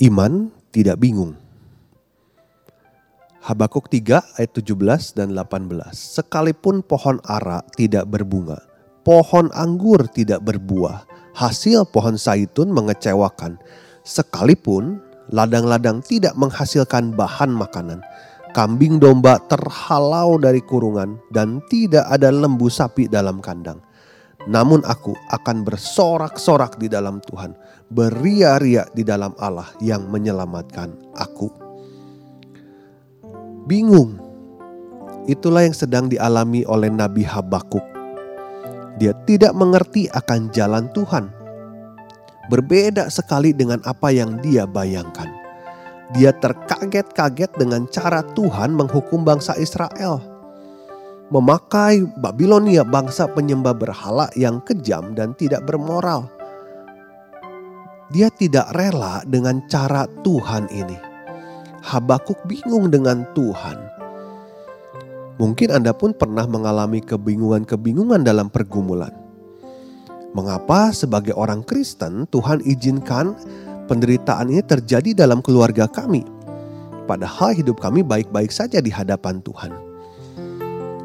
Iman tidak bingung. Habakuk 3 ayat 17 dan 18. Sekalipun pohon ara tidak berbunga, pohon anggur tidak berbuah, hasil pohon saitun mengecewakan. Sekalipun ladang-ladang tidak menghasilkan bahan makanan, kambing domba terhalau dari kurungan dan tidak ada lembu sapi dalam kandang. Namun aku akan bersorak-sorak di dalam Tuhan, beria-ria di dalam Allah yang menyelamatkan aku. Bingung, itulah yang sedang dialami oleh Nabi Habakuk. Dia tidak mengerti akan jalan Tuhan. Berbeda sekali dengan apa yang dia bayangkan. Dia terkaget-kaget dengan cara Tuhan menghukum bangsa Israel memakai Babilonia bangsa penyembah berhala yang kejam dan tidak bermoral. Dia tidak rela dengan cara Tuhan ini. Habakuk bingung dengan Tuhan. Mungkin Anda pun pernah mengalami kebingungan-kebingungan dalam pergumulan. Mengapa sebagai orang Kristen Tuhan izinkan penderitaan ini terjadi dalam keluarga kami? Padahal hidup kami baik-baik saja di hadapan Tuhan.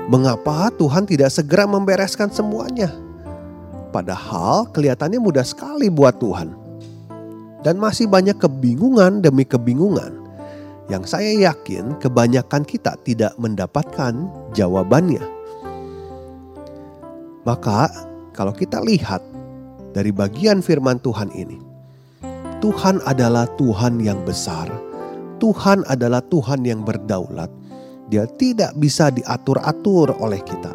Mengapa Tuhan tidak segera membereskan semuanya? Padahal kelihatannya mudah sekali buat Tuhan. Dan masih banyak kebingungan demi kebingungan yang saya yakin kebanyakan kita tidak mendapatkan jawabannya. Maka kalau kita lihat dari bagian firman Tuhan ini, Tuhan adalah Tuhan yang besar, Tuhan adalah Tuhan yang berdaulat, dia tidak bisa diatur-atur oleh kita.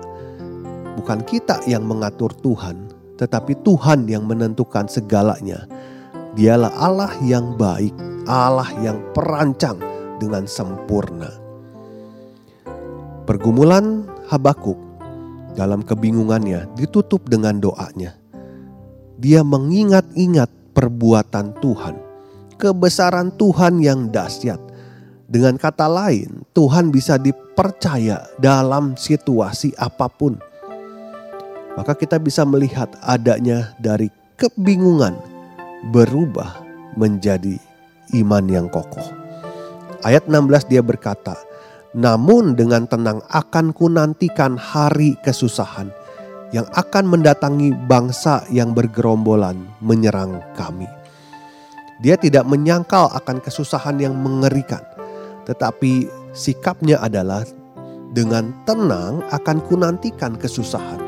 Bukan kita yang mengatur Tuhan, tetapi Tuhan yang menentukan segalanya. Dialah Allah yang baik, Allah yang perancang dengan sempurna. Pergumulan Habakuk dalam kebingungannya ditutup dengan doanya. Dia mengingat-ingat perbuatan Tuhan, kebesaran Tuhan yang dahsyat, dengan kata lain, Tuhan bisa dipercaya dalam situasi apa pun. Maka kita bisa melihat adanya dari kebingungan berubah menjadi iman yang kokoh. Ayat 16 dia berkata, namun dengan tenang akan kunantikan hari kesusahan yang akan mendatangi bangsa yang bergerombolan menyerang kami. Dia tidak menyangkal akan kesusahan yang mengerikan tetapi sikapnya adalah dengan tenang akan kunantikan kesusahan.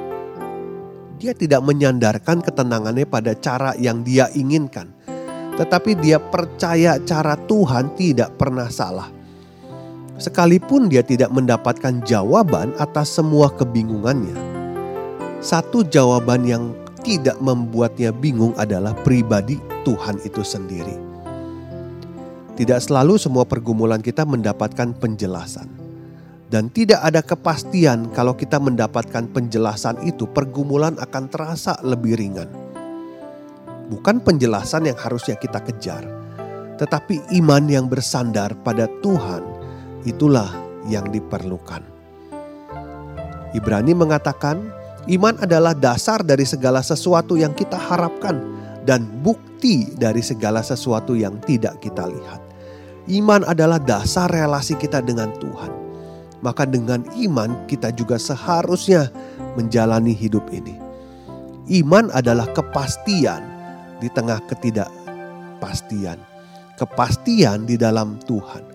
Dia tidak menyandarkan ketenangannya pada cara yang dia inginkan, tetapi dia percaya cara Tuhan tidak pernah salah. Sekalipun dia tidak mendapatkan jawaban atas semua kebingungannya, satu jawaban yang tidak membuatnya bingung adalah pribadi Tuhan itu sendiri. Tidak selalu semua pergumulan kita mendapatkan penjelasan. Dan tidak ada kepastian kalau kita mendapatkan penjelasan itu pergumulan akan terasa lebih ringan. Bukan penjelasan yang harusnya kita kejar, tetapi iman yang bersandar pada Tuhan itulah yang diperlukan. Ibrani mengatakan, iman adalah dasar dari segala sesuatu yang kita harapkan dan bukti dari segala sesuatu yang tidak kita lihat. Iman adalah dasar relasi kita dengan Tuhan. Maka dengan iman kita juga seharusnya menjalani hidup ini. Iman adalah kepastian di tengah ketidakpastian. Kepastian di dalam Tuhan.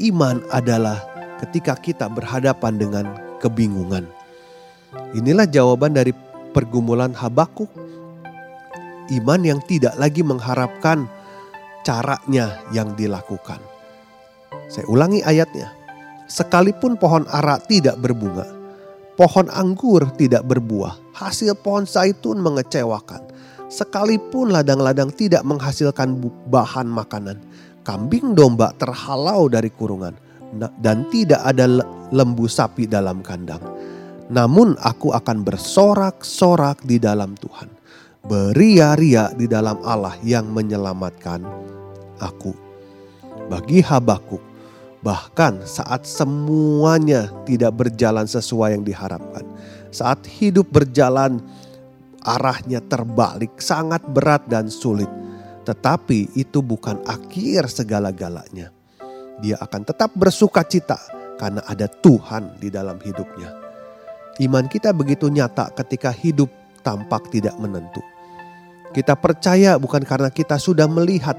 Iman adalah ketika kita berhadapan dengan kebingungan. Inilah jawaban dari pergumulan Habakuk. Iman yang tidak lagi mengharapkan caranya yang dilakukan. Saya ulangi ayatnya. Sekalipun pohon ara tidak berbunga, pohon anggur tidak berbuah, hasil pohon zaitun mengecewakan. Sekalipun ladang-ladang tidak menghasilkan bahan makanan, kambing domba terhalau dari kurungan, dan tidak ada lembu sapi dalam kandang. Namun aku akan bersorak-sorak di dalam Tuhan, beria-ria di dalam Allah yang menyelamatkan aku. Bagi Habakuk, bahkan saat semuanya tidak berjalan sesuai yang diharapkan, saat hidup berjalan arahnya terbalik, sangat berat dan sulit, tetapi itu bukan akhir segala-galanya. Dia akan tetap bersuka cita karena ada Tuhan di dalam hidupnya. Iman kita begitu nyata ketika hidup tampak tidak menentu. Kita percaya bukan karena kita sudah melihat,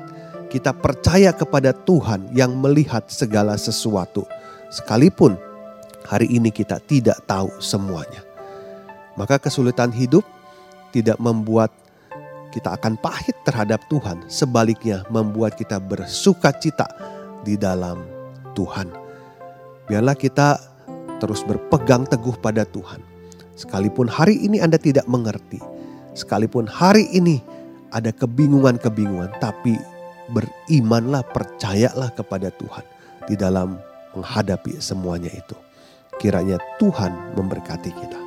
kita percaya kepada Tuhan yang melihat segala sesuatu. Sekalipun hari ini kita tidak tahu semuanya. Maka kesulitan hidup tidak membuat kita akan pahit terhadap Tuhan. Sebaliknya membuat kita bersuka cita di dalam Tuhan. Biarlah kita terus berpegang teguh pada Tuhan. Sekalipun hari ini Anda tidak mengerti. Sekalipun hari ini ada kebingungan-kebingungan. Tapi berimanlah, percayalah kepada Tuhan di dalam menghadapi semuanya itu. Kiranya Tuhan memberkati kita.